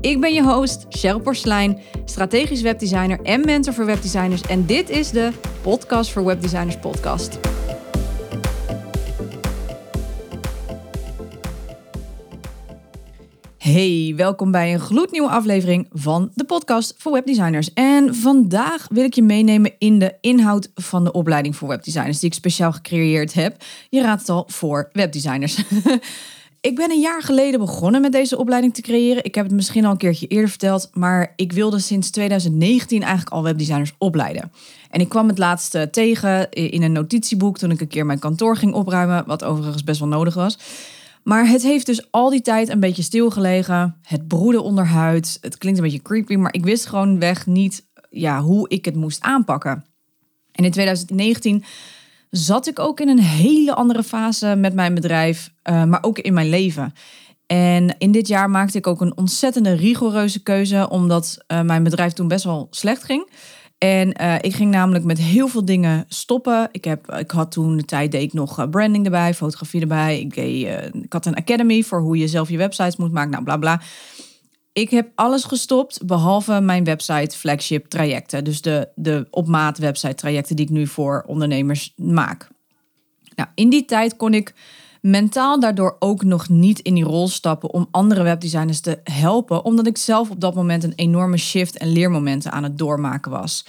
Ik ben je host, Cheryl Porslein, strategisch webdesigner en mentor voor webdesigners. En dit is de Podcast voor Webdesigners podcast. Hey, welkom bij een gloednieuwe aflevering van de podcast voor webdesigners. En vandaag wil ik je meenemen in de inhoud van de opleiding voor webdesigners die ik speciaal gecreëerd heb. Je raadt het al voor webdesigners. Ik ben een jaar geleden begonnen met deze opleiding te creëren. Ik heb het misschien al een keertje eerder verteld, maar ik wilde sinds 2019 eigenlijk al webdesigners opleiden. En ik kwam het laatste tegen in een notitieboek toen ik een keer mijn kantoor ging opruimen, wat overigens best wel nodig was. Maar het heeft dus al die tijd een beetje stilgelegen. Het broeden onderhuid. Het klinkt een beetje creepy, maar ik wist gewoon weg niet ja, hoe ik het moest aanpakken. En in 2019 zat ik ook in een hele andere fase met mijn bedrijf, uh, maar ook in mijn leven. En in dit jaar maakte ik ook een ontzettende rigoureuze keuze, omdat uh, mijn bedrijf toen best wel slecht ging. En uh, ik ging namelijk met heel veel dingen stoppen. Ik, heb, ik had toen de tijd, deed ik nog branding erbij, fotografie erbij. Ik, deed, ik had een academy voor hoe je zelf je websites moet maken, nou bla bla. Ik heb alles gestopt behalve mijn website flagship trajecten. Dus de, de op maat website trajecten die ik nu voor ondernemers maak. Nou, in die tijd kon ik mentaal daardoor ook nog niet in die rol stappen om andere webdesigners te helpen, omdat ik zelf op dat moment een enorme shift en leermomenten aan het doormaken was.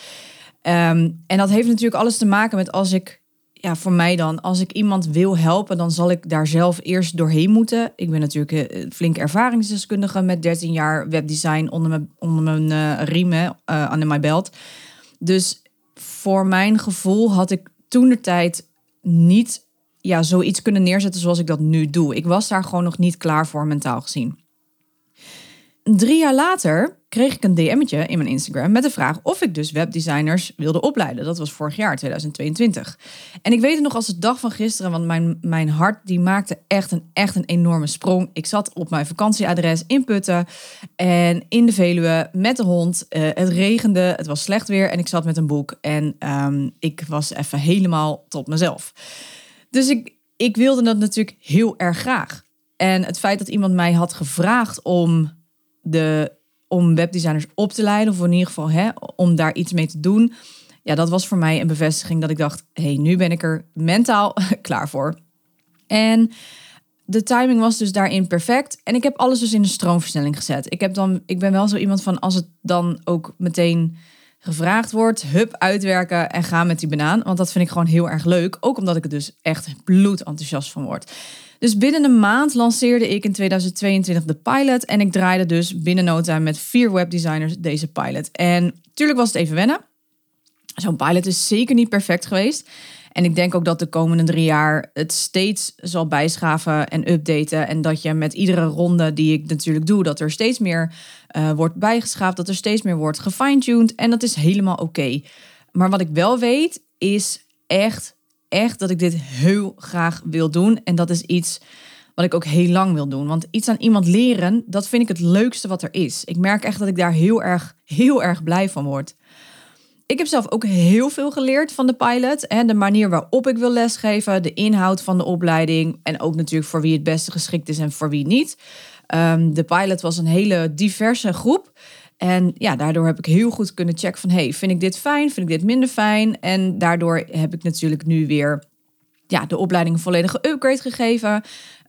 Um, en dat heeft natuurlijk alles te maken met als ik ja, voor mij dan, als ik iemand wil helpen, dan zal ik daar zelf eerst doorheen moeten. Ik ben natuurlijk een eh, flink ervaringsdeskundige met 13 jaar webdesign onder mijn, onder mijn uh, riemen uh, aan mijn belt. Dus voor mijn gevoel had ik toen de tijd niet ja, zoiets kunnen neerzetten zoals ik dat nu doe. Ik was daar gewoon nog niet klaar voor mentaal gezien. Drie jaar later kreeg ik een DM'tje in mijn Instagram met de vraag of ik dus webdesigners wilde opleiden. Dat was vorig jaar, 2022. En ik weet het nog als de dag van gisteren, want mijn, mijn hart die maakte echt een, echt een enorme sprong. Ik zat op mijn vakantieadres in Putten en in de Veluwe met de hond. Uh, het regende, het was slecht weer en ik zat met een boek. En um, ik was even helemaal tot mezelf. Dus ik, ik wilde dat natuurlijk heel erg graag. En het feit dat iemand mij had gevraagd om de, om webdesigners op te leiden, of in ieder geval hè, om daar iets mee te doen. Ja, dat was voor mij een bevestiging dat ik dacht: hey, nu ben ik er mentaal klaar voor. En de timing was dus daarin perfect. En ik heb alles dus in de stroomversnelling gezet. Ik, heb dan, ik ben wel zo iemand van als het dan ook meteen gevraagd wordt, hup, uitwerken en ga met die banaan. Want dat vind ik gewoon heel erg leuk. Ook omdat ik er dus echt bloedenthousiast van word. Dus binnen een maand lanceerde ik in 2022 de pilot. En ik draaide dus binnen no time met vier webdesigners deze pilot. En natuurlijk was het even wennen. Zo'n pilot is zeker niet perfect geweest. En ik denk ook dat de komende drie jaar het steeds zal bijschaven en updaten. En dat je met iedere ronde die ik natuurlijk doe, dat er steeds meer uh, wordt bijgeschaafd, dat er steeds meer wordt gefine-tuned. En dat is helemaal oké. Maar wat ik wel weet, is echt echt dat ik dit heel graag wil doen. En dat is iets wat ik ook heel lang wil doen. Want iets aan iemand leren, dat vind ik het leukste wat er is. Ik merk echt dat ik daar heel erg, heel erg blij van word. Ik heb zelf ook heel veel geleerd van de pilot. En de manier waarop ik wil lesgeven, de inhoud van de opleiding. En ook natuurlijk voor wie het beste geschikt is en voor wie niet. Um, de pilot was een hele diverse groep. En ja, daardoor heb ik heel goed kunnen checken van... hey, vind ik dit fijn? Vind ik dit minder fijn? En daardoor heb ik natuurlijk nu weer ja, de opleiding een volledige upgrade gegeven.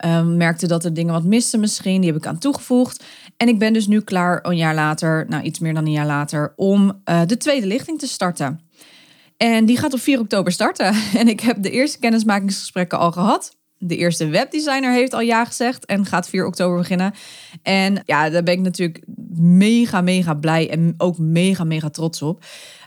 Um, merkte dat er dingen wat misten misschien. Die heb ik aan toegevoegd. En ik ben dus nu klaar een jaar later, nou iets meer dan een jaar later... om uh, de tweede lichting te starten. En die gaat op 4 oktober starten. En ik heb de eerste kennismakingsgesprekken al gehad. De eerste webdesigner heeft al ja gezegd en gaat 4 oktober beginnen. En ja, daar ben ik natuurlijk mega, mega blij en ook mega, mega trots op.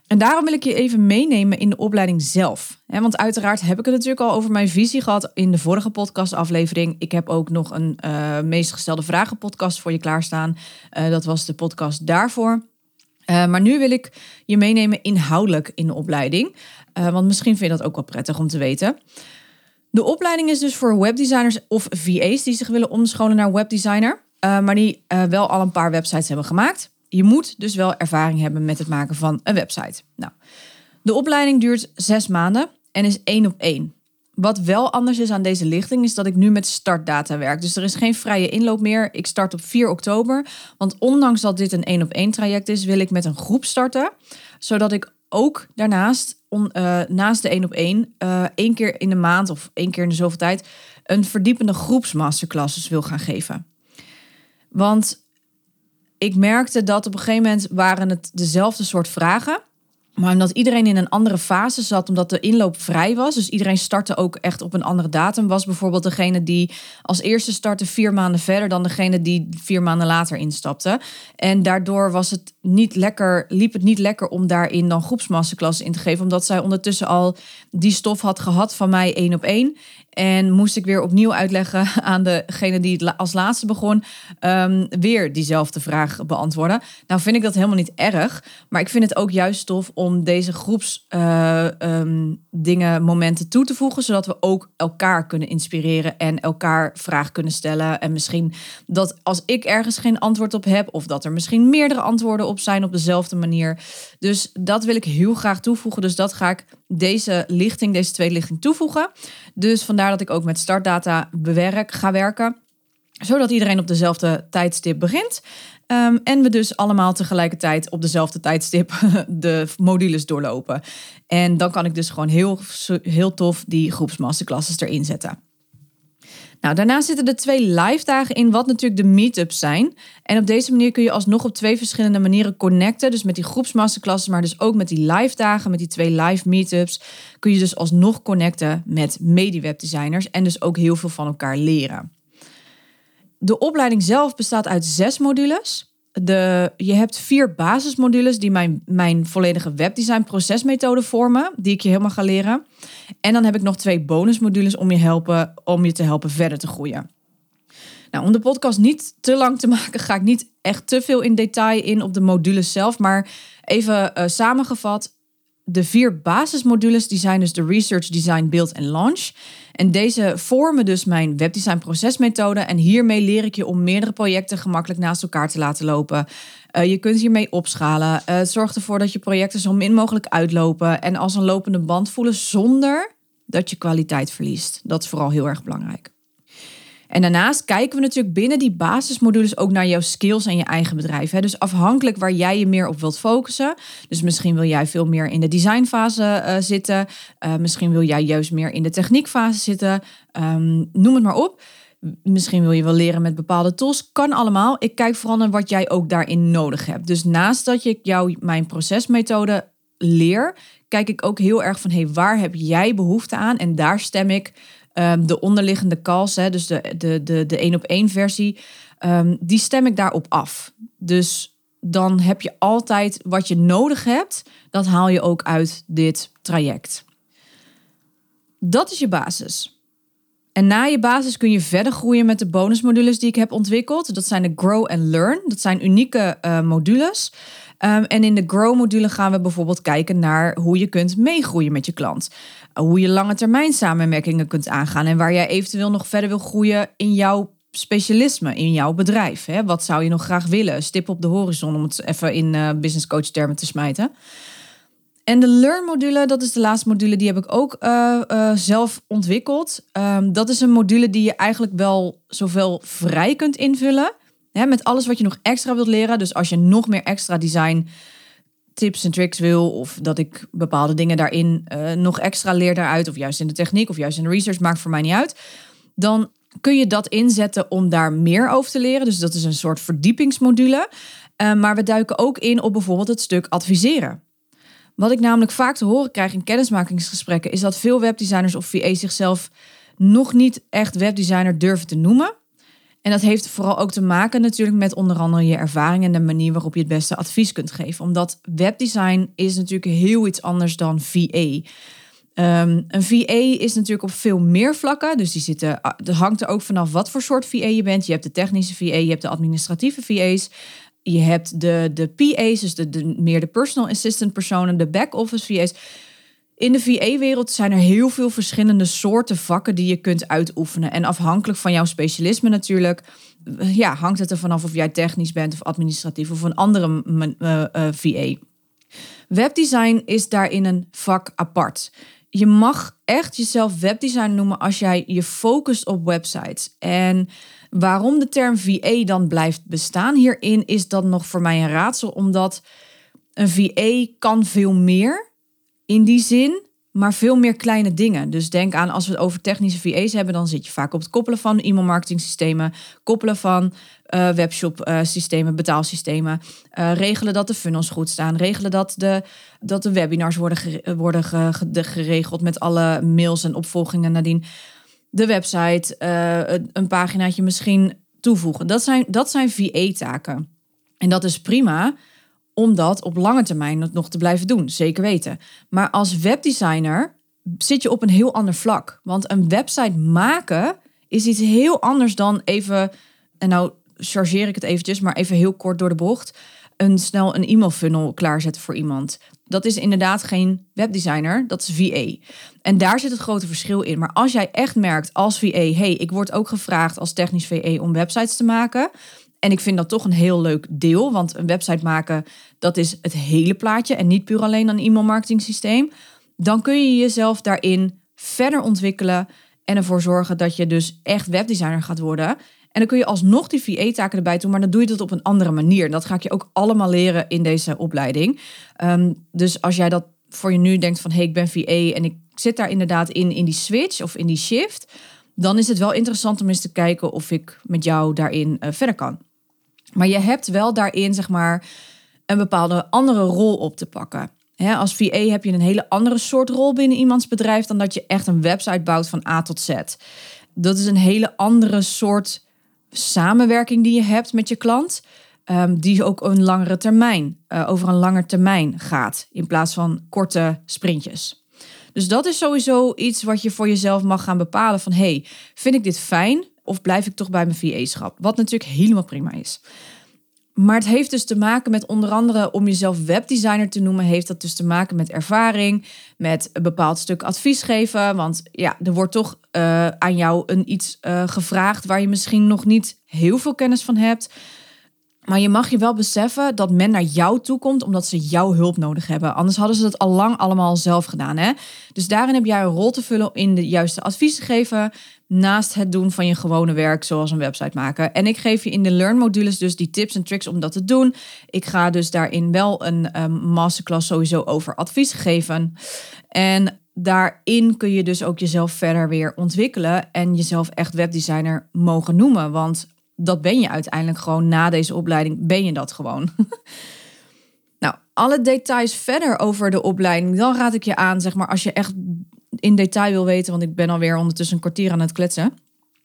En daarom wil ik je even meenemen in de opleiding zelf. Want uiteraard heb ik het natuurlijk al over mijn visie gehad in de vorige podcastaflevering. Ik heb ook nog een uh, meest gestelde vragen podcast voor je klaarstaan. Uh, dat was de podcast daarvoor. Uh, maar nu wil ik je meenemen inhoudelijk in de opleiding. Want misschien vind je dat ook wel prettig om te weten. De opleiding is dus voor webdesigners of VA's die zich willen omscholen naar webdesigner. Uh, maar die wel al een paar websites hebben gemaakt. Je moet dus wel ervaring hebben met het maken van een website. Nou, de opleiding duurt zes maanden en is één op één. Wat wel anders is aan deze lichting, is dat ik nu met startdata werk. Dus er is geen vrije inloop meer. Ik start op 4 oktober. Want ondanks dat dit een één op één traject is, wil ik met een groep starten. Zodat ik ook daarnaast, uh, naast de één op één, uh, één keer in de maand of één keer in de zoveel tijd, een verdiepende groepsmasterclasses wil gaan geven. Want ik merkte dat op een gegeven moment waren het dezelfde soort vragen. Maar omdat iedereen in een andere fase zat, omdat de inloop vrij was, dus iedereen startte ook echt op een andere datum, was bijvoorbeeld degene die als eerste startte vier maanden verder dan degene die vier maanden later instapte. En daardoor was het niet lekker, liep het niet lekker om daarin dan groepsmasterklassen in te geven, omdat zij ondertussen al die stof had gehad van mij één op één. En moest ik weer opnieuw uitleggen aan degene die het als laatste begon, um, weer diezelfde vraag beantwoorden. Nou vind ik dat helemaal niet erg, maar ik vind het ook juist tof om deze groepsdingen, uh, um, momenten toe te voegen, zodat we ook elkaar kunnen inspireren en elkaar vragen kunnen stellen. En misschien dat als ik ergens geen antwoord op heb, of dat er misschien meerdere antwoorden op zijn op dezelfde manier. Dus dat wil ik heel graag toevoegen. Dus dat ga ik deze lichting, deze tweede lichting toevoegen. Dus vandaar dat ik ook met startdata bewerk, ga werken zodat iedereen op dezelfde tijdstip begint. Um, en we dus allemaal tegelijkertijd op dezelfde tijdstip de modules doorlopen. En dan kan ik dus gewoon heel, heel tof die groepsmasterclasses erin zetten. Nou, daarnaast zitten er twee live dagen in, wat natuurlijk de meetups zijn. En op deze manier kun je alsnog op twee verschillende manieren connecten. Dus met die groepsmasterclasses, maar dus ook met die live dagen, met die twee live meetups, kun je dus alsnog connecten met mediewebdesigners en dus ook heel veel van elkaar leren. De opleiding zelf bestaat uit zes modules. De, je hebt vier basismodules die mijn, mijn volledige webdesign procesmethode vormen, die ik je helemaal ga leren. En dan heb ik nog twee bonusmodules om je, helpen, om je te helpen verder te groeien. Nou, om de podcast niet te lang te maken, ga ik niet echt te veel in detail in op de modules zelf. Maar even uh, samengevat, de vier basismodules die zijn dus de Research, Design, Build en Launch. En deze vormen dus mijn webdesign procesmethode. En hiermee leer ik je om meerdere projecten gemakkelijk naast elkaar te laten lopen. Uh, je kunt hiermee opschalen. Uh, zorgt ervoor dat je projecten zo min mogelijk uitlopen en als een lopende band voelen zonder dat je kwaliteit verliest. Dat is vooral heel erg belangrijk. En daarnaast kijken we natuurlijk binnen die basismodules ook naar jouw skills en je eigen bedrijf. Hè? Dus afhankelijk waar jij je meer op wilt focussen. Dus misschien wil jij veel meer in de designfase uh, zitten. Uh, misschien wil jij juist meer in de techniekfase zitten. Um, noem het maar op. Misschien wil je wel leren met bepaalde tools. Kan allemaal. Ik kijk vooral naar wat jij ook daarin nodig hebt. Dus naast dat je jou mijn procesmethode leer, kijk ik ook heel erg van hey, waar heb jij behoefte aan? En daar stem ik um, de onderliggende calls, hè, dus de, de, de, de één op één versie, um, die stem ik daarop af. Dus dan heb je altijd wat je nodig hebt, dat haal je ook uit dit traject. Dat is je basis. En na je basis kun je verder groeien met de bonusmodules die ik heb ontwikkeld. Dat zijn de Grow and Learn. Dat zijn unieke uh, modules. Um, en in de Grow-module gaan we bijvoorbeeld kijken naar hoe je kunt meegroeien met je klant. Hoe je lange termijn samenwerkingen kunt aangaan en waar jij eventueel nog verder wil groeien in jouw specialisme, in jouw bedrijf. Hè? Wat zou je nog graag willen? Stip op de horizon, om het even in uh, business coach termen te smijten. En de Learn-module, dat is de laatste module, die heb ik ook uh, uh, zelf ontwikkeld. Um, dat is een module die je eigenlijk wel zoveel vrij kunt invullen. Hè, met alles wat je nog extra wilt leren. Dus als je nog meer extra design tips en tricks wil, of dat ik bepaalde dingen daarin uh, nog extra leer daaruit, of juist in de techniek, of juist in de research, maakt voor mij niet uit. Dan kun je dat inzetten om daar meer over te leren. Dus dat is een soort verdiepingsmodule. Uh, maar we duiken ook in op bijvoorbeeld het stuk adviseren. Wat ik namelijk vaak te horen krijg in kennismakingsgesprekken, is dat veel webdesigners of VA zichzelf nog niet echt webdesigner durven te noemen. En dat heeft vooral ook te maken natuurlijk met onder andere je ervaring en de manier waarop je het beste advies kunt geven. Omdat webdesign is natuurlijk heel iets anders dan VA. Ehm, een VA is natuurlijk op veel meer vlakken. Dus die zitten, ah, dat hangt er ook vanaf wat voor soort VA je bent. Je hebt de technische VA, je hebt de administratieve VA's. Je hebt de, de PA's, dus de, de, meer de personal assistant personen, de back-office VA's. In de VA-wereld zijn er heel veel verschillende soorten vakken die je kunt uitoefenen. En afhankelijk van jouw specialisme natuurlijk, ja, hangt het er vanaf of jij technisch bent of administratief of een andere uh, uh, VA. Webdesign is daarin een vak apart. Je mag echt jezelf webdesigner noemen als jij je focust op websites. En waarom de term VA dan blijft bestaan hierin is dat nog voor mij een raadsel, omdat een VA kan veel meer in die zin, maar veel meer kleine dingen. Dus denk aan als we het over technische VA's hebben, dan zit je vaak op het koppelen van e-mail marketing systemen, koppelen van uh, webshop uh, systemen, betaalsystemen, uh, regelen dat de funnels goed staan, regelen dat de, dat de webinars worden, worden ge geregeld met alle mails en opvolgingen nadien. De website, een paginaatje misschien toevoegen. Dat zijn, dat zijn VA-taken. En dat is prima om dat op lange termijn nog te blijven doen, zeker weten. Maar als webdesigner zit je op een heel ander vlak. Want een website maken is iets heel anders dan even, en nou chargeer ik het eventjes, maar even heel kort door de bocht, een snel een e-mail funnel klaarzetten voor iemand. Dat is inderdaad geen webdesigner, dat is VA. En daar zit het grote verschil in. Maar als jij echt merkt als VA, hey, ik word ook gevraagd als technisch VA om websites te maken, en ik vind dat toch een heel leuk deel, want een website maken, dat is het hele plaatje en niet puur alleen een e-mail marketing systeem. Dan kun je jezelf daarin verder ontwikkelen en ervoor zorgen dat je dus echt webdesigner gaat worden. En dan kun je alsnog die VA-taken erbij doen, maar dan doe je dat op een andere manier. Dat ga ik je ook allemaal leren in deze opleiding. Ehm, dus als jij dat voor je nu denkt van, hé, hey, ik ben VA en ik zit daar inderdaad in, in die switch of in die shift, dan is het wel interessant om eens te kijken of ik met jou daarin uh, verder kan. Maar je hebt wel daarin, zeg maar, een bepaalde andere rol op te pakken. als VA heb je een hele andere soort rol binnen iemands bedrijf dan dat je echt een website bouwt van A tot Z. Dat is een hele andere soort samenwerking die je hebt met je klant. Um, die ook een langere termijn, uh, over een langer termijn gaat, in plaats van korte sprintjes. Dus dat is sowieso iets wat je voor jezelf mag gaan bepalen van hey, vind ik dit fijn? Of blijf ik toch bij mijn VA-schap? Wat natuurlijk helemaal prima is. Maar het heeft dus te maken met onder andere om jezelf webdesigner te noemen, heeft dat dus te maken met ervaring, met een bepaald stuk advies geven. Want ja, er wordt toch uh, aan jou een iets uh, gevraagd waar je misschien nog niet heel veel kennis van hebt. Maar je mag je wel beseffen dat men naar jou toe komt omdat ze jouw hulp nodig hebben. Anders hadden ze dat al lang allemaal zelf gedaan. Hè? Dus daarin heb jij een rol te vullen in de juiste advies te geven. Naast het doen van je gewone werk, zoals een website maken. En ik geef je in de Learn modules dus die tips en tricks om dat te doen. Ik ga dus daarin wel een um, masterclass sowieso over advies geven. En daarin kun je dus ook jezelf verder weer ontwikkelen en jezelf echt webdesigner mogen noemen. Want dat ben je uiteindelijk gewoon na deze opleiding, ben je dat gewoon. nou, alle details verder over de opleiding, dan raad ik je aan, zeg maar, als je echt in detail wil weten, want ik ben alweer ondertussen een kwartier aan het kletsen.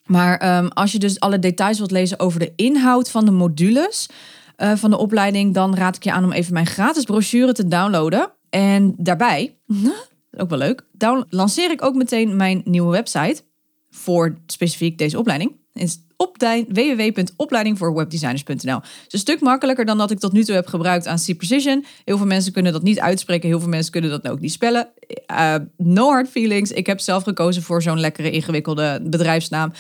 Maar ehm, als je dus alle details wilt lezen over de inhoud van de modules uh, van de opleiding, dan raad ik je aan om even mijn gratis brochure te downloaden. En daarbij, ook wel leuk, lanceer ik ook meteen mijn nieuwe website voor specifiek deze opleiding. Is www.opleidingvoorwebdesigners.nl. Het is een stuk makkelijker dan dat ik tot nu toe heb gebruikt aan C-Precision. Heel veel mensen kunnen dat niet uitspreken. Heel veel mensen kunnen dat ook niet spellen. Uh, no hard feelings. Ik heb zelf gekozen voor zo'n lekkere ingewikkelde bedrijfsnaam.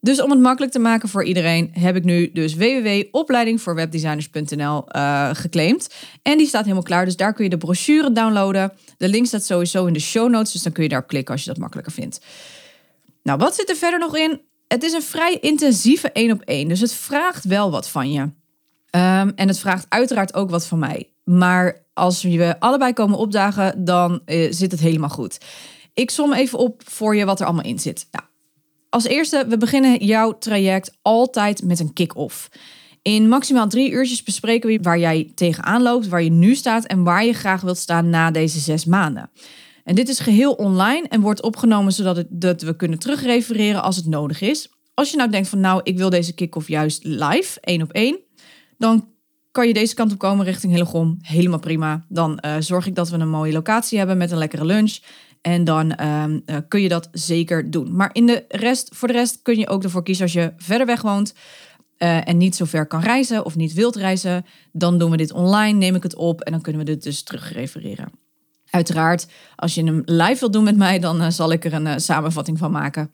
Dus om het makkelijk te maken voor iedereen, heb ik nu dus www.opleidingvoorwebdesigners.nl uh, geclaimd. En die staat helemaal klaar, dus daar kun je de brochure downloaden. De link staat sowieso in de show notes, dus dan kun je daar klikken als je dat makkelijker vindt. Nou, wat zit er verder nog in? Het is een vrij intensieve één op één. Dus het vraagt wel wat van je. Um, en het vraagt uiteraard ook wat van mij. Maar als we allebei komen opdagen, dan uh, zit het helemaal goed. Ik som even op voor je wat er allemaal in zit. Nou, als eerste, we beginnen jouw traject altijd met een kick-off. In maximaal drie uurtjes bespreken we waar jij tegenaan loopt, waar je nu staat en waar je graag wilt staan na deze zes maanden. En dit is geheel online en wordt opgenomen zodat het, dat we kunnen terugrefereren als het nodig is. Als je nou denkt van nou, ik wil deze kick-off juist live, één op één, dan kan je deze kant op komen richting Hillegom. Helemaal prima. Dan uh, zorg ik dat we een mooie locatie hebben met een lekkere lunch. En dan uh, uh, kun je dat zeker doen. Maar in de rest, voor de rest kun je ook ervoor kiezen als je verder weg woont uh, en niet zo ver kan reizen of niet wilt reizen, dan doen we dit online, neem ik het op en dan kunnen we dit dus terugrefereren. Uiteraard, als je hem live wilt doen met mij, dan uh, zal ik er een uh, samenvatting van maken.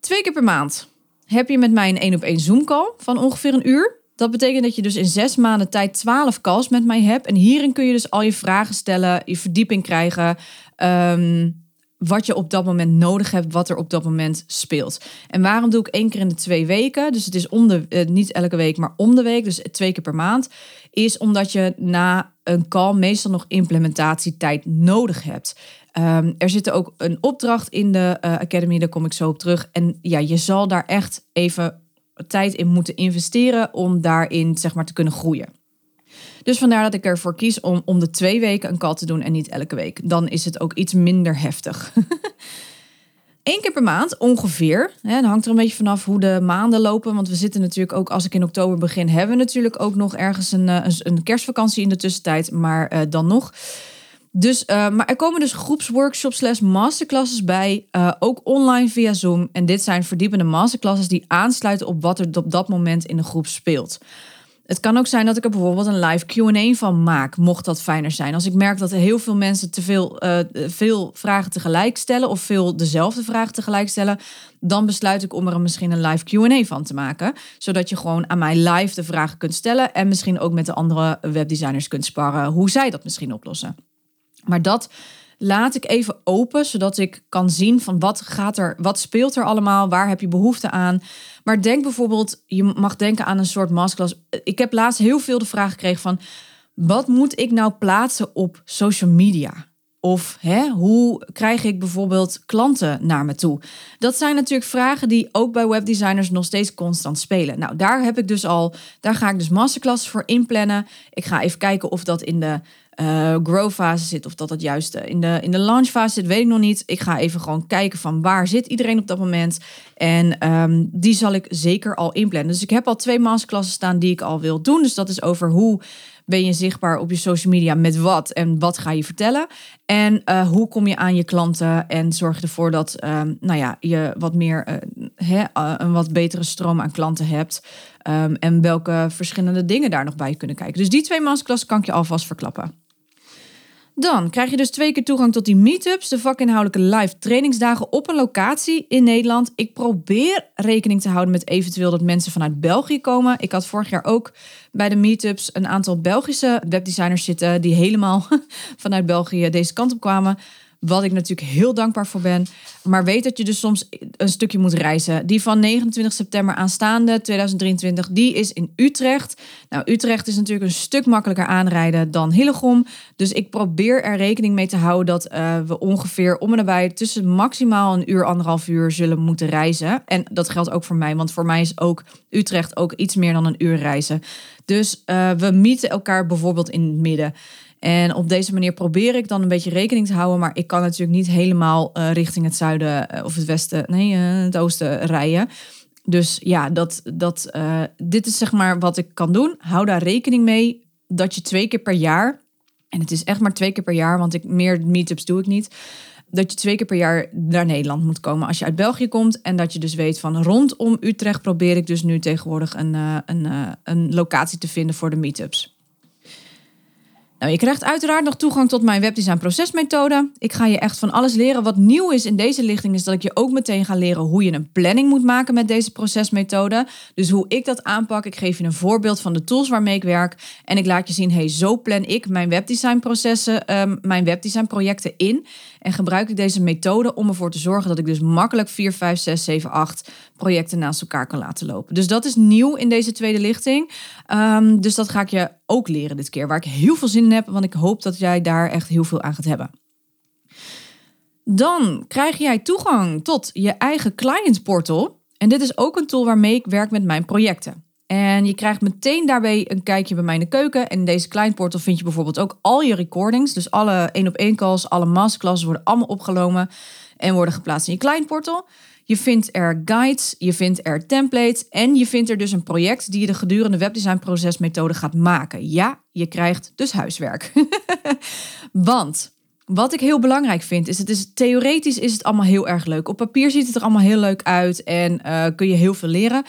Twee keer per maand heb je met mij een één op één Zoom call van ongeveer een uur. Dat betekent dat je dus in zes maanden tijd twaalf calls met mij hebt. En hierin kun je dus al je vragen stellen, je verdieping krijgen. Um, wat je op dat moment nodig hebt, wat er op dat moment speelt. En waarom doe ik één keer in de twee weken? Dus het is om de, uh, niet elke week, maar om de week, dus twee keer per maand. Is omdat je na een call meestal nog implementatietijd nodig hebt. Um, er zit ook een opdracht in de uh, Academy, daar kom ik zo op terug. En ja, je zal daar echt even tijd in moeten investeren om daarin zeg maar te kunnen groeien. Dus vandaar dat ik ervoor kies om om de twee weken een call te doen en niet elke week. Dan is het ook iets minder heftig. Eén keer per maand ongeveer. Hè, hangt er een beetje vanaf hoe de maanden lopen. Want we zitten natuurlijk ook, als ik in oktober begin, hebben we natuurlijk ook nog ergens een, eh, een, kerstvakantie in de tussentijd. Maar uh, dan nog. Dus, uh, maar er komen dus groepsworkshops slash masterclasses bij, ook online via Zoom. En dit zijn verdiepende masterclasses die aansluiten op wat er op dat moment in de groep speelt. Het kan ook zijn dat ik er bijvoorbeeld een live QA van maak, mocht dat fijner zijn. Als ik merk dat er heel veel mensen te veel, uh, veel vragen tegelijk stellen of veel dezelfde vragen tegelijk stellen, dan besluit ik om er misschien een live QA van te maken. Zodat je gewoon aan mij live de vragen kunt stellen en misschien ook met de andere webdesigners kunt sparren hoe zij dat misschien oplossen. Maar dat laat ik even open, zodat ik kan zien van wat gaat er, wat speelt er allemaal, waar heb je behoefte aan. Maar denk bijvoorbeeld, je mag denken aan een soort masterclass. Ik heb laatst heel veel de vraag gekregen van, wat moet ik nou plaatsen op social media? Of hè, hoe krijg ik bijvoorbeeld klanten naar me toe? Dat zijn natuurlijk vragen die ook bij webdesigners nog steeds constant spelen. Nou, daar heb ik dus al, daar ga ik dus masterclasses voor inplannen. Ik ga even kijken of dat in de uh, grow fase zit of dat het juist in de, in de launch fase zit, weet ik nog niet. Ik ga even gewoon kijken van waar zit iedereen op dat moment. En um, die zal ik zeker al inplannen. Dus ik heb al twee masterclasses staan die ik al wil doen. Dus dat is over hoe ben je zichtbaar op je social media met wat en wat ga je vertellen. En uh, hoe kom je aan je klanten en zorg ervoor dat um, nou ja, je wat meer een wat betere stroom aan klanten hebt. Um, en welke verschillende dingen daar nog bij kunnen kijken. Dus die twee masterclasses kan ik je alvast verklappen. Dan krijg je dus twee keer toegang tot die meetups, de vakinhoudelijke live trainingsdagen op een locatie in Nederland. Ik probeer rekening te houden met eventueel dat mensen vanuit België komen. Ik had vorig jaar ook bij de meetups een aantal Belgische webdesigners zitten die helemaal vanuit België deze kant op kwamen. Wat ik natuurlijk heel dankbaar voor ben. Maar weet dat je dus soms een stukje moet reizen. Die van 29 september aanstaande 2023, die is in Utrecht. Nou, Utrecht is natuurlijk een stuk makkelijker aanrijden dan Hillegom. Dus ik probeer er rekening mee te houden dat uh, we ongeveer om en nabij tussen maximaal een uur, anderhalf uur zullen moeten reizen. En dat geldt ook voor mij, want voor mij is ook Utrecht ook iets meer dan een uur reizen. Dus uh, we mieten elkaar bijvoorbeeld in het midden. En op deze manier probeer ik dan een beetje rekening te houden. Maar ik kan natuurlijk niet helemaal uh, richting het zuiden uh, of het westen, nee, uh, het oosten rijden. Dus ja, dat, dat, dit is zeg maar wat ik kan doen. Hou daar rekening mee dat je twee keer per jaar, en het is echt maar twee keer per jaar, want ik, meer meetups doe ik niet. Dat je twee keer per jaar naar Nederland moet komen als je uit België komt. En dat je dus weet van rondom Utrecht probeer ik dus nu tegenwoordig een, een, een locatie te vinden voor de meetups. Nou, je krijgt uiteraard nog toegang tot mijn webdesign procesmethode. Ik ga je echt van alles leren. Wat nieuw is in deze lichting is dat ik je ook meteen ga leren hoe je een planning moet maken met deze procesmethode. Dus hoe ik dat aanpak. Ik geef je een voorbeeld van de tools waarmee ik werk. En ik laat je zien, hey, zo plan ik mijn webdesign processen, um, mijn webdesign projecten in. En gebruik ik deze methode om ervoor te zorgen dat ik dus makkelijk 4, 5, 6, 7, 8 projecten naast elkaar kan laten lopen. Dus dat is nieuw in deze tweede lichting. Um, dus dat ga ik je ook leren dit keer. Waar ik heel veel zin in heb, want ik hoop dat jij daar echt heel veel aan gaat hebben. Dan krijg jij toegang tot je eigen client portal. En dit is ook een tool waarmee ik werk met mijn projecten. En je krijgt meteen daarbij een kijkje bij mij in de keuken. En in deze client portal vind je bijvoorbeeld ook al je recordings. Dus alle één op één calls, alle masterclasses worden allemaal opgenomen en worden geplaatst in je client portal. Je vindt er guides, je vindt er templates en je vindt er dus een project die je de gedurende webdesignprocesmethode gaat maken. Ja, je krijgt dus huiswerk. Want wat ik heel belangrijk vind, is het is theoretisch is het allemaal heel erg leuk. Op papier ziet het er allemaal heel leuk uit en uh, kun je heel veel leren.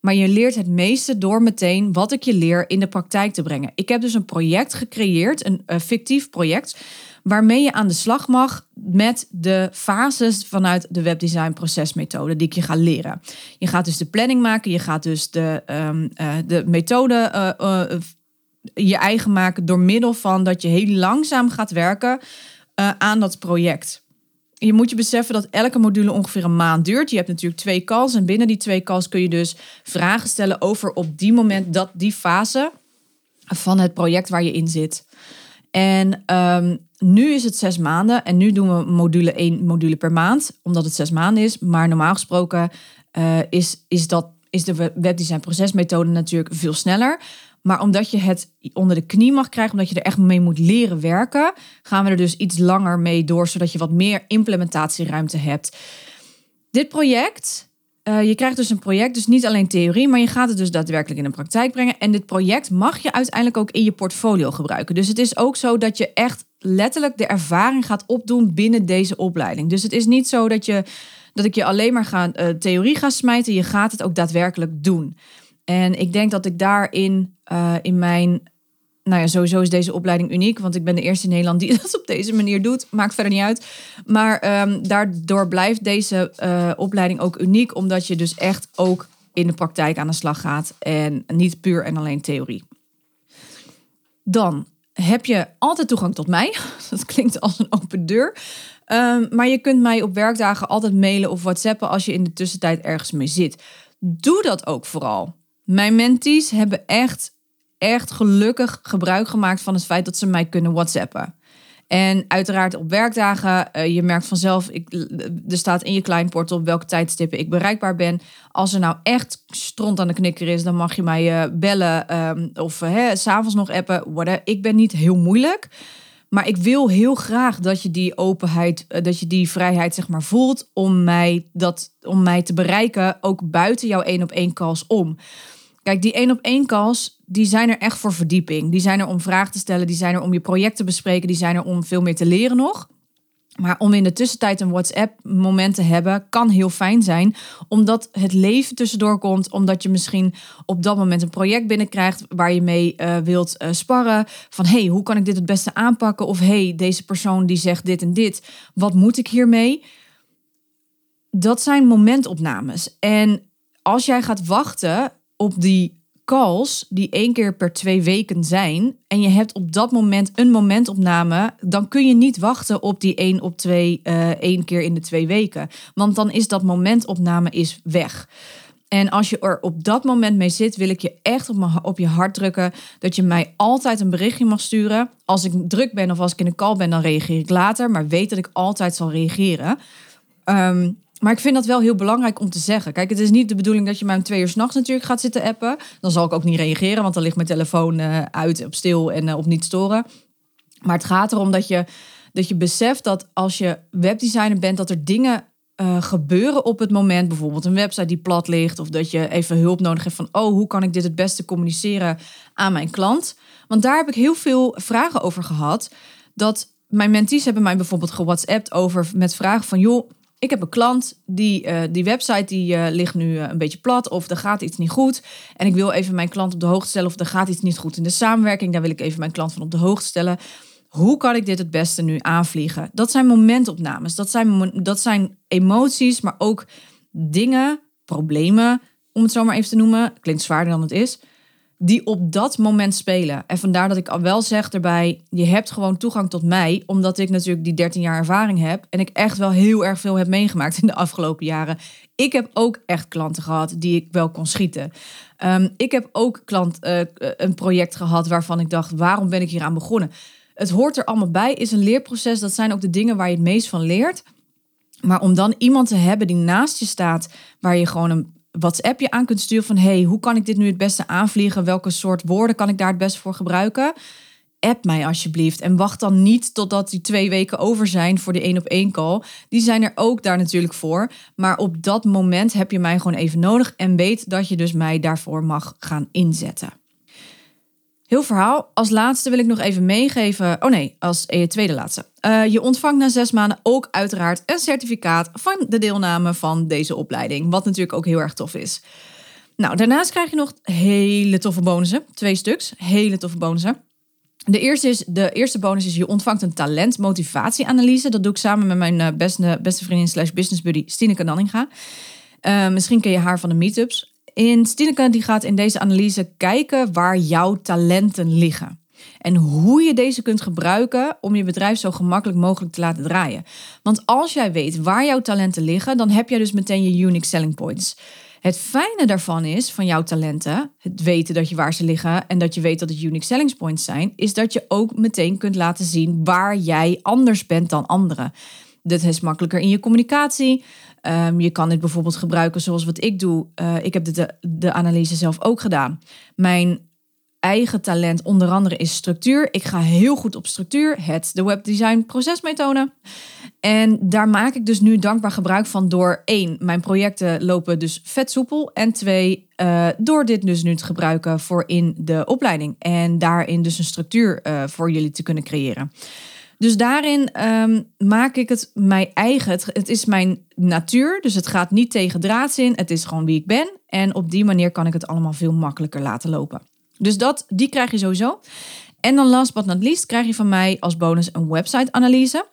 Maar je leert het meeste door meteen wat ik je leer in de praktijk te brengen. Ik heb dus een project gecreëerd, een, een fictief project, waarmee je aan de slag mag met de fases vanuit de webdesign procesmethode die ik je ga leren. Je gaat dus de planning maken, je gaat dus de, um, uh, de methode uh, uh, je eigen maken door middel van dat je heel langzaam gaat werken aan dat project je moet je beseffen dat elke module ongeveer een maand duurt. Je hebt natuurlijk twee calls en binnen die twee calls kun je dus vragen stellen over op die moment dat die fase van het project waar je in zit. En um, nu is het zes maanden en nu doen we module één module per maand, omdat het zes maanden is. Maar normaal gesproken uh, is, is, dat, is de webdesign procesmethode natuurlijk veel sneller. Maar omdat je het onder de knie mag krijgen, omdat je er echt mee moet leren werken, gaan we er dus iets langer mee door, zodat je wat meer implementatieruimte hebt. Dit project, uh, je krijgt dus een project, dus niet alleen theorie, maar je gaat het dus daadwerkelijk in de praktijk brengen. En dit project mag je uiteindelijk ook in je portfolio gebruiken. Dus het is ook zo dat je echt letterlijk de ervaring gaat opdoen binnen deze opleiding. Dus het is niet zo dat, je, dat ik je alleen maar ga, uh, theorie ga smijten, je gaat het ook daadwerkelijk doen. En ik denk dat ik daarin uh, in mijn. Nou ja, sowieso is deze opleiding uniek, want ik ben de eerste in Nederland die dat op deze manier doet. Maakt verder niet uit. Maar um, daardoor blijft deze uh, opleiding ook uniek, omdat je dus echt ook in de praktijk aan de slag gaat en niet puur en alleen theorie. Dan heb je altijd toegang tot mij. Dat klinkt als een open deur. Um, maar je kunt mij op werkdagen altijd mailen of whatsappen als je in de tussentijd ergens mee zit. Doe dat ook vooral. Mijn mentees hebben echt, echt gelukkig gebruik gemaakt van het feit dat ze mij kunnen WhatsAppen. En uiteraard op werkdagen, uh, je merkt vanzelf, ik, er staat in je kleinportal op welke tijdstippen ik bereikbaar ben. Als er nou echt stront aan de knikker is, dan mag je mij uh, bellen um, of uh, s'avonds nog appen. Ik ben niet heel moeilijk. Maar ik wil heel graag dat je die openheid, dat je die vrijheid zeg maar voelt om mij, dat, om mij te bereiken, ook buiten jouw één op één calls om. Kijk, die één op één calls, die zijn er echt voor verdieping. Die zijn er om vragen te stellen, die zijn er om je project te bespreken, die zijn er om veel meer te leren nog. Maar om in de tussentijd een WhatsApp-moment te hebben, kan heel fijn zijn. Omdat het leven tussendoor komt. Omdat je misschien op dat moment een project binnenkrijgt waar je mee uh, wilt uh, sparren. Van hey, hoe kan ik dit het beste aanpakken? Of hey, deze persoon die zegt dit en dit. Wat moet ik hiermee? Dat zijn momentopnames. En als jij gaat wachten op die calls die één keer per twee weken zijn en je hebt op dat moment een momentopname, dan kun je niet wachten op die één op twee, uh, één keer in de twee weken. Want dan is dat momentopname is weg. En als je er op dat moment mee zit, wil ik je echt op, mijn, op je hart drukken dat je mij altijd een berichtje mag sturen. Als ik druk ben of als ik in een call ben, dan reageer ik later. Maar weet dat ik altijd zal reageren. Um, maar ik vind dat wel heel belangrijk om te zeggen. Kijk, het is niet de bedoeling dat je mij om twee uur s'nachts natuurlijk gaat zitten appen. Dan zal ik ook niet reageren, want dan ligt mijn telefoon uh, uit op stil en uh, op niet storen. Maar het gaat erom dat je, dat je beseft dat als je webdesigner bent, dat er dingen uh, gebeuren op het moment. Bijvoorbeeld een website die plat ligt. Of dat je even hulp nodig hebt van, oh, hoe kan ik dit het beste communiceren aan mijn klant? Want daar heb ik heel veel vragen over gehad. Dat mijn mentees hebben mij bijvoorbeeld gewhatsappt over met vragen van, joh ik heb een klant, die, uh, die website die uh, ligt nu uh, een beetje plat of er gaat iets niet goed. En ik wil even mijn klant op de hoogte stellen of er gaat iets niet goed in de samenwerking. Daar wil ik even mijn klant van op de hoogte stellen. Hoe kan ik dit het beste nu aanvliegen? Dat zijn momentopnames, dat zijn, dat zijn emoties, maar ook dingen, problemen, om het zo maar even te noemen. Klinkt zwaarder dan het is die op dat moment spelen. En vandaar dat ik al wel zeg erbij, je hebt gewoon toegang tot mij, omdat ik natuurlijk die 13 jaar ervaring heb en ik echt wel heel erg veel heb meegemaakt in de afgelopen jaren. Ik heb ook echt klanten gehad die ik wel kon schieten. Um, ik heb ook klant, uh, een project gehad waarvan ik dacht, waarom ben ik hier aan begonnen? Het hoort er allemaal bij, is een leerproces. Dat zijn ook de dingen waar je het meest van leert. Maar om dan iemand te hebben die naast je staat, waar je gewoon een WhatsApp je aan kunt sturen van hey, hoe kan ik dit nu het beste aanvliegen? Welke soort woorden kan ik daar het beste voor gebruiken? App mij alsjeblieft. En wacht dan niet totdat die twee weken over zijn voor de één op één call. Die zijn er ook daar natuurlijk voor. Maar op dat moment heb je mij gewoon even nodig. En weet dat je dus mij daarvoor mag gaan inzetten. Heel verhaal. Als laatste wil ik nog even meegeven. Oh nee, als e tweede laatste. Uh, je ontvangt na zes maanden ook uiteraard een certificaat van de deelname van deze opleiding. Wat natuurlijk ook heel erg tof is. Nou, daarnaast krijg je nog hele toffe bonussen. Twee stuks, hele toffe bonussen. De eerste, is, de eerste bonus is je ontvangt een talent-motivatieanalyse. Dat doe ik samen met mijn eh, beste, beste vriendin slash business buddy Stineke Nanninga. Uh, misschien ken je haar van de meetups. In Stineke die gaat in deze analyse kijken waar jouw talenten liggen. En hoe je deze kunt gebruiken om je bedrijf zo gemakkelijk mogelijk te laten draaien. Want als jij weet waar jouw talenten liggen, dan heb jij dus meteen je unique selling points. Het fijne daarvan is, van jouw talenten, het weten dat je waar ze liggen en dat je weet dat het unique selling points zijn, is dat je ook meteen kunt laten zien waar jij anders bent dan anderen. Dit is makkelijker in je communicatie. Um, je kan dit bijvoorbeeld gebruiken zoals wat ik doe. Uh, ik heb de, de analyse zelf ook gedaan. Mijn eigen talent onder andere is structuur. Ik ga heel goed op structuur, het de webdesign procesmethode. En daar maak ik dus nu dankbaar gebruik van door één, mijn projecten lopen dus vet soepel. En twee, uh, door dit dus nu te gebruiken voor in de opleiding. En daarin dus een structuur uh, voor jullie te kunnen creëren. Dus daarin um, maak ik het mijn eigen. Het, het, is mijn natuur, dus het gaat niet tegen draads in. Het is gewoon wie ik ben. En op die manier kan ik het allemaal veel makkelijker laten lopen. Dus dat, die krijg je sowieso. En dan last but not least krijg je van mij als bonus een website-analyse.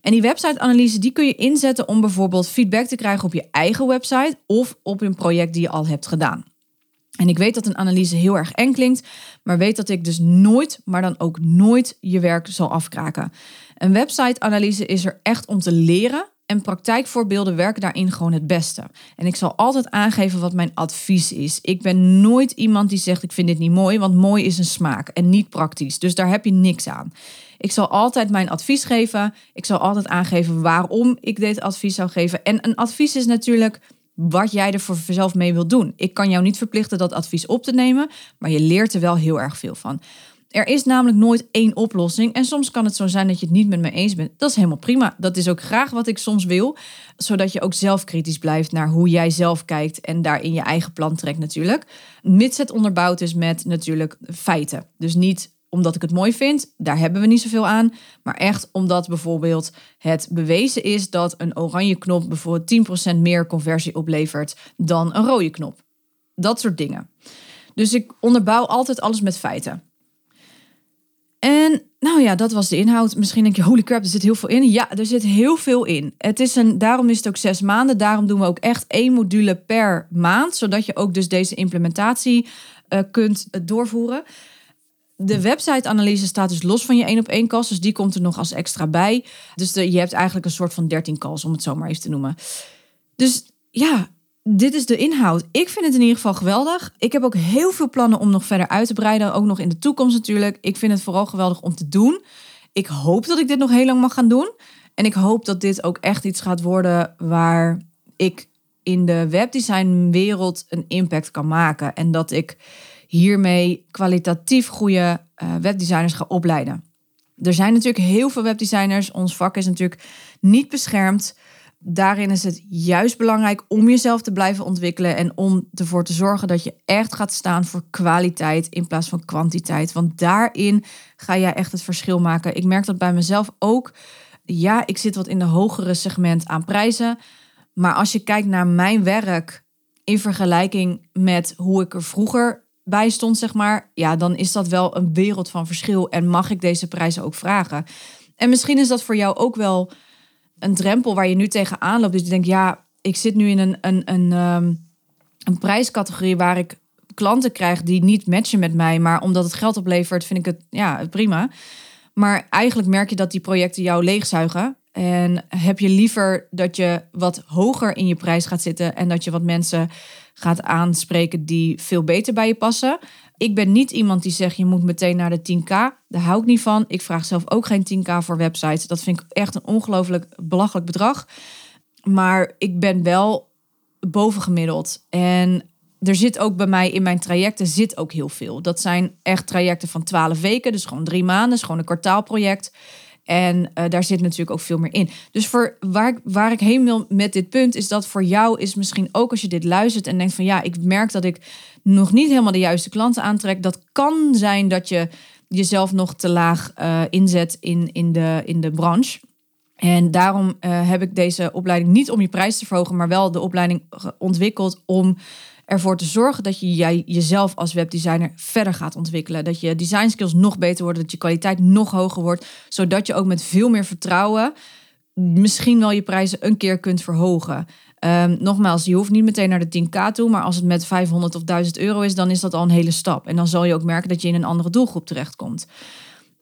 En die website-analyse die kun je inzetten om bijvoorbeeld feedback te krijgen op je eigen website of op een project die je al hebt gedaan. En ik weet dat een analyse heel erg eng klinkt, maar weet dat ik dus nooit, maar dan ook nooit je werk zal afkraken. Een website-analyse is er echt om te leren en praktijkvoorbeelden werken daarin gewoon het beste. En ik zal altijd aangeven wat mijn advies is. Ik ben nooit iemand die zegt ik vind dit niet mooi, want mooi is een smaak en niet praktisch. Dus daar heb je niks aan. Ik zal altijd mijn advies geven. Ik zal altijd aangeven waarom ik dit advies zou geven. En een advies is natuurlijk wat jij er voor jezelf mee wilt doen. Ik kan jou niet verplichten dat advies op te nemen, maar je leert er wel heel erg veel van. Er is namelijk nooit één oplossing. En soms kan het zo zijn dat je het niet met me eens bent. Dat is helemaal prima. Dat is ook graag wat ik soms wil. Zodat je ook zelf kritisch blijft naar hoe jij zelf kijkt. En daarin je eigen plan trekt natuurlijk. Mits het onderbouwd is met natuurlijk feiten. Dus niet omdat ik het mooi vind, daar hebben we niet zoveel aan. Maar echt omdat bijvoorbeeld het bewezen is dat een oranje knop bijvoorbeeld 10% meer conversie oplevert dan een rode knop. Dat soort dingen. Dus ik onderbouw altijd alles met feiten. En nou ja, dat was de inhoud. Misschien denk je, holy crap, er zit heel veel in. Ja, er zit heel veel in. Het is een, daarom is het ook zes maanden. Daarom doen we ook echt één module per maand. Zodat je ook dus deze implementatie uh, kunt doorvoeren. De website-analyse staat dus los van je één op één calls. Dus die komt er nog als extra bij. Dus je hebt eigenlijk een soort van 13 calls, om het zo maar even te noemen. Dus ja, dit is de inhoud. Ik vind het in ieder geval geweldig. Ik heb ook heel veel plannen om nog verder uit te breiden. Ook nog in de toekomst natuurlijk. Ik vind het vooral geweldig om te doen. Ik hoop dat ik dit nog heel lang mag gaan doen. En ik hoop dat dit ook echt iets gaat worden waar ik in de webdesignwereld een impact kan maken. En dat ik hiermee kwalitatief goede uh, webdesigners ga opleiden. Er zijn natuurlijk heel veel webdesigners. Ons vak is natuurlijk niet beschermd daarin is het juist belangrijk om jezelf te blijven ontwikkelen en om ervoor te zorgen dat je echt gaat staan voor kwaliteit in plaats van kwantiteit. Want daarin ga jij echt het verschil maken. Ik merk dat bij mezelf ook. Ja, ik zit wat in de hogere segment aan prijzen. Maar als je kijkt naar mijn werk in vergelijking met hoe ik er vroeger bij stond, zeg maar, ja, dan is dat wel een wereld van verschil en mag ik deze prijzen ook vragen. En misschien is dat voor jou ook wel een drempel waar je nu tegenaan loopt. Dus je denkt, ja, ik zit nu in een, een, een, um, een prijscategorie waar ik klanten krijg die niet matchen met mij. Maar omdat het geld oplevert, vind ik het ja, prima. Maar eigenlijk merk je dat die projecten jou leegzuigen. En heb je liever dat je wat hoger in je prijs gaat zitten en dat je wat mensen gaat aanspreken die veel beter bij je passen. Ik ben niet iemand die zegt je moet meteen naar de 10k. Daar hou ik niet van. Ik vraag zelf ook geen 10k voor websites. Dat vind ik echt een ongelooflijk belachelijk bedrag. Maar ik ben wel bovengemiddeld. En er zit ook bij mij in mijn trajecten zit ook heel veel. Dat zijn echt trajecten van 12 weken, dus gewoon drie maanden, gewoon een kwartaalproject. En uh, daar zit natuurlijk ook veel meer in. Dus voor waar, waar ik heen wil met dit punt, is dat voor jou is misschien ook als je dit luistert en denkt van ja, ik merk dat ik nog niet helemaal de juiste klanten aantrek. Dat kan zijn dat je jezelf nog te laag uh, inzet in, in, de, in de branche. En daarom uh, heb ik deze opleiding niet om je prijs te verhogen, maar wel de opleiding ontwikkeld om ervoor te zorgen dat je jij, jezelf als webdesigner verder gaat ontwikkelen. Dat je design skills nog beter worden, dat je kwaliteit nog hoger wordt, zodat je ook met veel meer vertrouwen misschien wel je prijzen een keer kunt verhogen. Um, nogmaals, je hoeft niet meteen naar de 10k toe, maar als het met 500 of 1000 euro is, dan is dat al een hele stap. En dan zal je ook merken dat je in een andere doelgroep terechtkomt.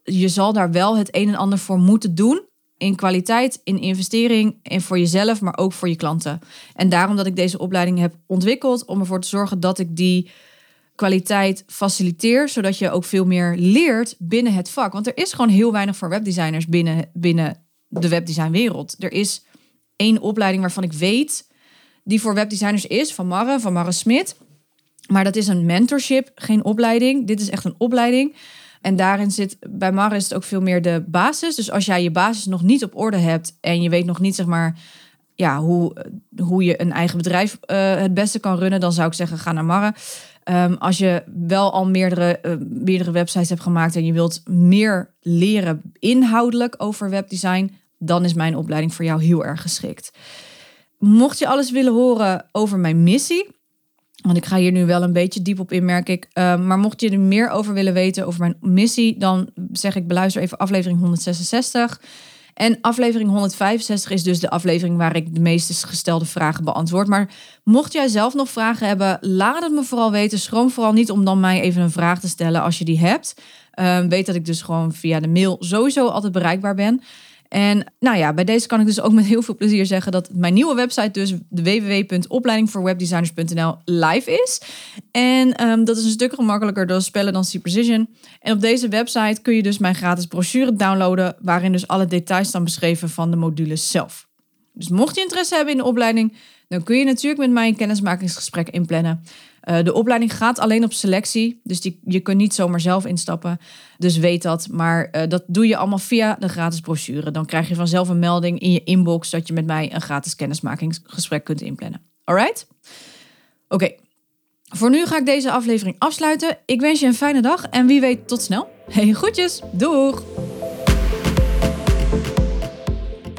Je zal daar wel het een en ander voor moeten doen. In kwaliteit, in investering en voor jezelf, maar ook voor je klanten. En daarom dat ik deze opleiding heb ontwikkeld om ervoor te zorgen dat ik die kwaliteit faciliteer, zodat je ook veel meer leert binnen het vak. Want er is gewoon heel weinig voor webdesigners binnen, binnen de webdesignwereld. Er is één opleiding waarvan ik weet die voor webdesigners is, van Marre, van Marre Smit. Maar dat is een mentorship, geen opleiding. Dit is echt een opleiding. En daarin zit, bij Marre is het ook veel meer de basis. Dus als jij je basis nog niet op orde hebt en je weet nog niet, zeg maar, ja, hoe, hoe je een eigen bedrijf uh, het beste kan runnen, dan zou ik zeggen, ga naar Marre. Um, als je wel al meerdere, uh, meerdere websites hebt gemaakt en je wilt meer leren inhoudelijk over webdesign, dan is mijn opleiding voor jou heel erg geschikt. Mocht je alles willen horen over mijn missie, want ik ga hier nu wel een beetje diep op in, merk ik. Uh, maar mocht je er meer over willen weten over mijn missie, dan zeg ik beluister even aflevering 166. En aflevering 165 is dus de aflevering waar ik de meeste gestelde vragen beantwoord. Maar mocht jij zelf nog vragen hebben, laat het me vooral weten. Schroom vooral niet om dan mij even een vraag te stellen als je die hebt. Uh, weet dat ik dus gewoon via de mail sowieso altijd bereikbaar ben. En nou ja, bij deze kan ik dus ook met heel veel plezier zeggen dat mijn nieuwe website dus de www.opleidingvoorwebdesigners.nl live is. En ehm, dat is een stuk gemakkelijker door spellen dan C-Precision. En op deze website kun je dus mijn gratis brochure downloaden, waarin dus alle details staan beschreven van de modules zelf. Dus mocht je interesse hebben in de opleiding, dan kun je natuurlijk met mij een kennismakingsgesprek inplannen. Uh, de opleiding gaat alleen op selectie, dus die, je kunt niet zomaar zelf instappen. Dus weet dat. Maar uh, dat doe je allemaal via de gratis brochure. Dan krijg je vanzelf een melding in je inbox dat je met mij een gratis kennismakingsgesprek kunt inplannen. Alright? Oké. Voor nu ga ik deze aflevering afsluiten. Ik wens je een fijne dag en wie weet tot snel. Hey, groetjes. Doeg!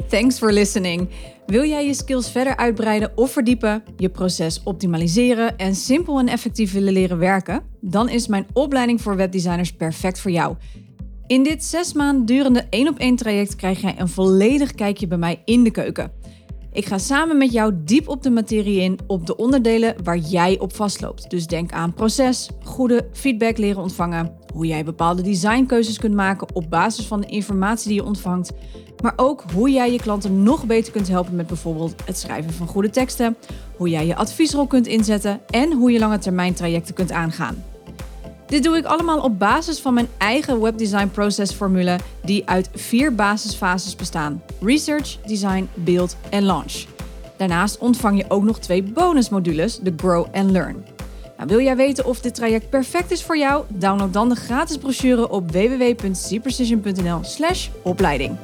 Thanks for listening. Wil jij je skills verder uitbreiden of verdiepen, je proces optimaliseren en simpel en effectief willen leren werken? Dan is mijn opleiding voor webdesigners perfect voor jou. In dit zes maanden durende één op één traject krijg jij een volledig kijkje bij mij in de keuken. Ik ga samen met jou diep op de materie in op de onderdelen waar jij op vastloopt. Dus denk aan proces, goede feedback leren ontvangen, hoe jij bepaalde designkeuzes kunt maken op basis van de informatie die je ontvangt, maar ook hoe jij je klanten nog beter kunt helpen met bijvoorbeeld het schrijven van goede teksten, hoe jij je adviesrol kunt inzetten en hoe je lange termijn trajecten kunt aangaan. Dit doe ik allemaal op basis van mijn eigen webdesign processformule die uit vier basisfases bestaan: research, design, build en launch. Daarnaast ontvang je ook nog twee bonusmodules, de Grow and Learn. Nou, wil jij weten of dit traject perfect is voor jou? Download dan de gratis brochure op www.cprecision.nl/opleiding.